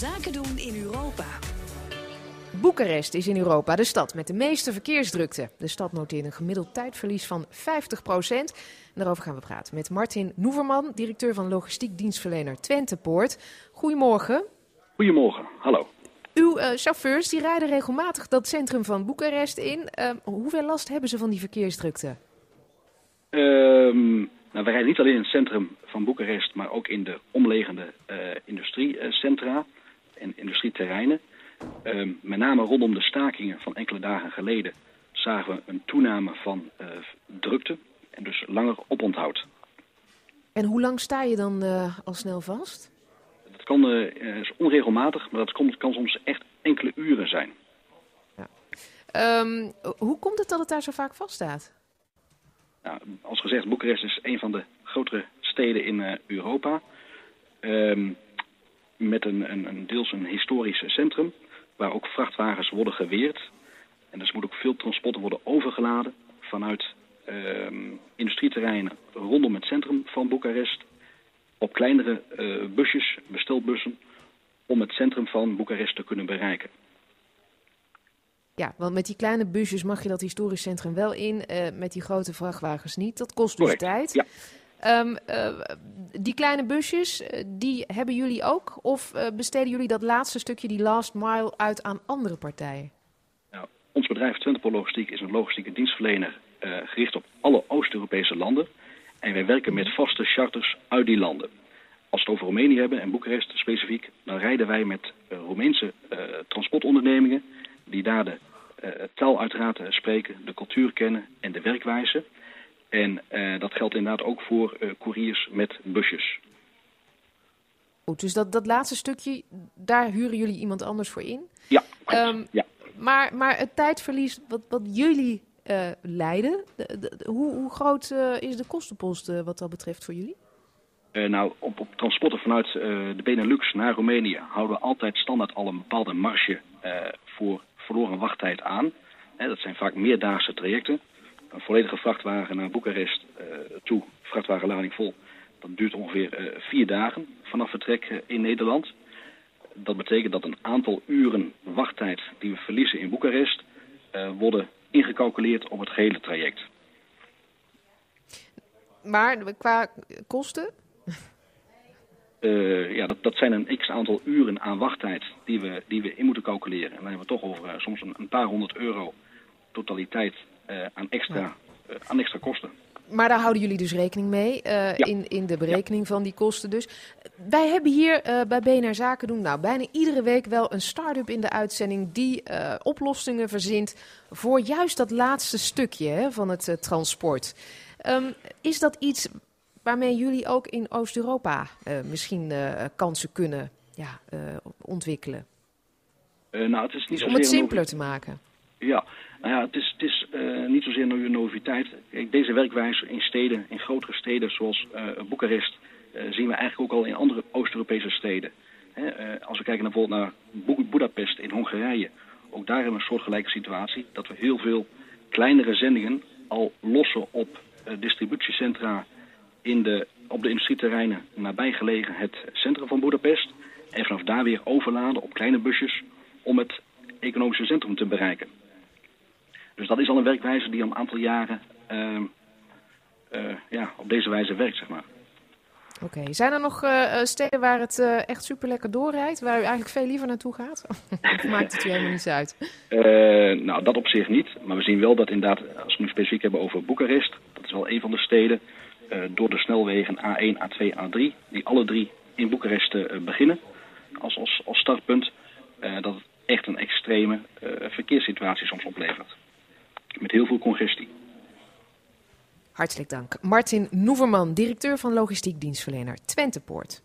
Zaken doen in Europa. Boekarest is in Europa de stad met de meeste verkeersdrukte. De stad noteert een gemiddeld tijdverlies van 50% Daarover gaan we praten met Martin Noeverman, directeur van logistiek dienstverlener Twentepoort. Goedemorgen. Goedemorgen, hallo. Uw uh, chauffeurs die rijden regelmatig dat centrum van Boekarest in. Uh, hoeveel last hebben ze van die verkeersdrukte? Um, nou, we rijden niet alleen in het centrum van Boekarest, maar ook in de omliggende uh, industriecentra en industrieterreinen. Uh, met name rondom de stakingen van enkele dagen geleden zagen we een toename van uh, drukte en dus langer oponthoud. En hoe lang sta je dan uh, al snel vast? Dat kan, is onregelmatig, maar dat kan, kan soms echt enkele uren zijn. Ja. Um, hoe komt het dat het daar zo vaak vaststaat? Nou, als gezegd, Boekarest is een van de grotere steden in Europa. Um, met een, een, een, deels een historisch centrum, waar ook vrachtwagens worden geweerd. En dus moet ook veel transporten worden overgeladen vanuit um, industrieterreinen rondom het centrum van Boekarest. Op kleinere uh, busjes, bestelbussen, om het centrum van Boekarest te kunnen bereiken. Ja, want met die kleine busjes mag je dat historisch centrum wel in, uh, met die grote vrachtwagens niet. Dat kost dus Correct. tijd. Ja. Um, uh, die kleine busjes, uh, die hebben jullie ook? Of besteden jullie dat laatste stukje, die last mile, uit aan andere partijen? Nou, ons bedrijf Twentepol Logistiek is een logistieke dienstverlener gericht op alle Oost-Europese landen. En wij werken met vaste charters uit die landen. Als we het over Roemenië hebben en Boekarest specifiek, dan rijden wij met Roemeense transportondernemingen die daar de uh, taal uiteraard spreken, de cultuur kennen en de werkwijze. En uh, dat geldt inderdaad ook voor uh, couriers met busjes. Goed, dus dat, dat laatste stukje, daar huren jullie iemand anders voor in? Ja, um, ja. Maar, maar het tijdverlies wat, wat jullie leiden, de, de, hoe, hoe, groot is de kostenpost wat dat betreft voor jullie? nou, op, op transporten vanuit de Benelux naar Roemenië houden we altijd standaard al een bepaalde marge voor verloren wachttijd aan. Dat zijn vaak meerdaagse trajecten. Een volledige vrachtwagen naar Boekarest uh, toe, vrachtwagenlading vol, dat duurt ongeveer uh, vier dagen vanaf vertrek uh, in Nederland. Dat betekent dat een aantal uren wachttijd die we verliezen in Boekarest worden ingecalculeerd op het gehele traject. Maar qua kosten? Uh, ja, dat, dat zijn een x-aantal uren aan wachttijd die we, die we in moeten calculeren. En dan hebben we toch over uh, soms een, een, paar honderd euro totaliteit aan, extra, ja. aan extra kosten. Maar daar houden jullie dus rekening mee ja. in, in de berekening ja. van die kosten dus. Wij hebben hier bij BNR Zaken doen nou bijna iedere week wel een start-up in de uitzending die oplossingen verzint voor juist dat laatste stukje hè, van het transport. Um, is dat iets waarmee jullie ook in Oost-Europa uh, misschien uh, kansen kunnen ja, uh, ontwikkelen? nou, het is niet Om het simpeler te maken. Ja, nou ja, het is, is niet zozeer een noviteit. Deze werkwijze in steden, in grotere steden zoals Boekarest, zien we eigenlijk ook al in andere Oost-Europese steden. Hè, als we kijken naar, bijvoorbeeld naar Budapest in Hongarije, ook daar hebben we een soortgelijke situatie. Dat we heel veel kleinere zendingen al lossen op distributiecentra in de, op de industrieterreinen nabijgelegen het centrum van Budapest. En vanaf daar weer overladen op kleine busjes om het economische centrum te bereiken. Dus dat is al een werkwijze die al een aantal jaren uh, uh, ja, op deze wijze werkt, zeg maar. Oké, okay. zijn er nog uh, steden waar het echt super lekker doorrijdt, waar u eigenlijk veel liever naartoe gaat? of maakt het u helemaal niets uit? Nou, dat op zich niet. Maar we zien wel dat inderdaad, als we nu specifiek hebben over Boekarest, dat is wel een van de steden, door de snelwegen A1, A2, A3, die alle drie in Boekarest beginnen als, als, als startpunt, dat het echt een extreme verkeerssituatie soms oplevert. Met heel veel congestie. Hartelijk dank. Martin Noeverman, directeur van logistiek dienstverlener Twentepoort.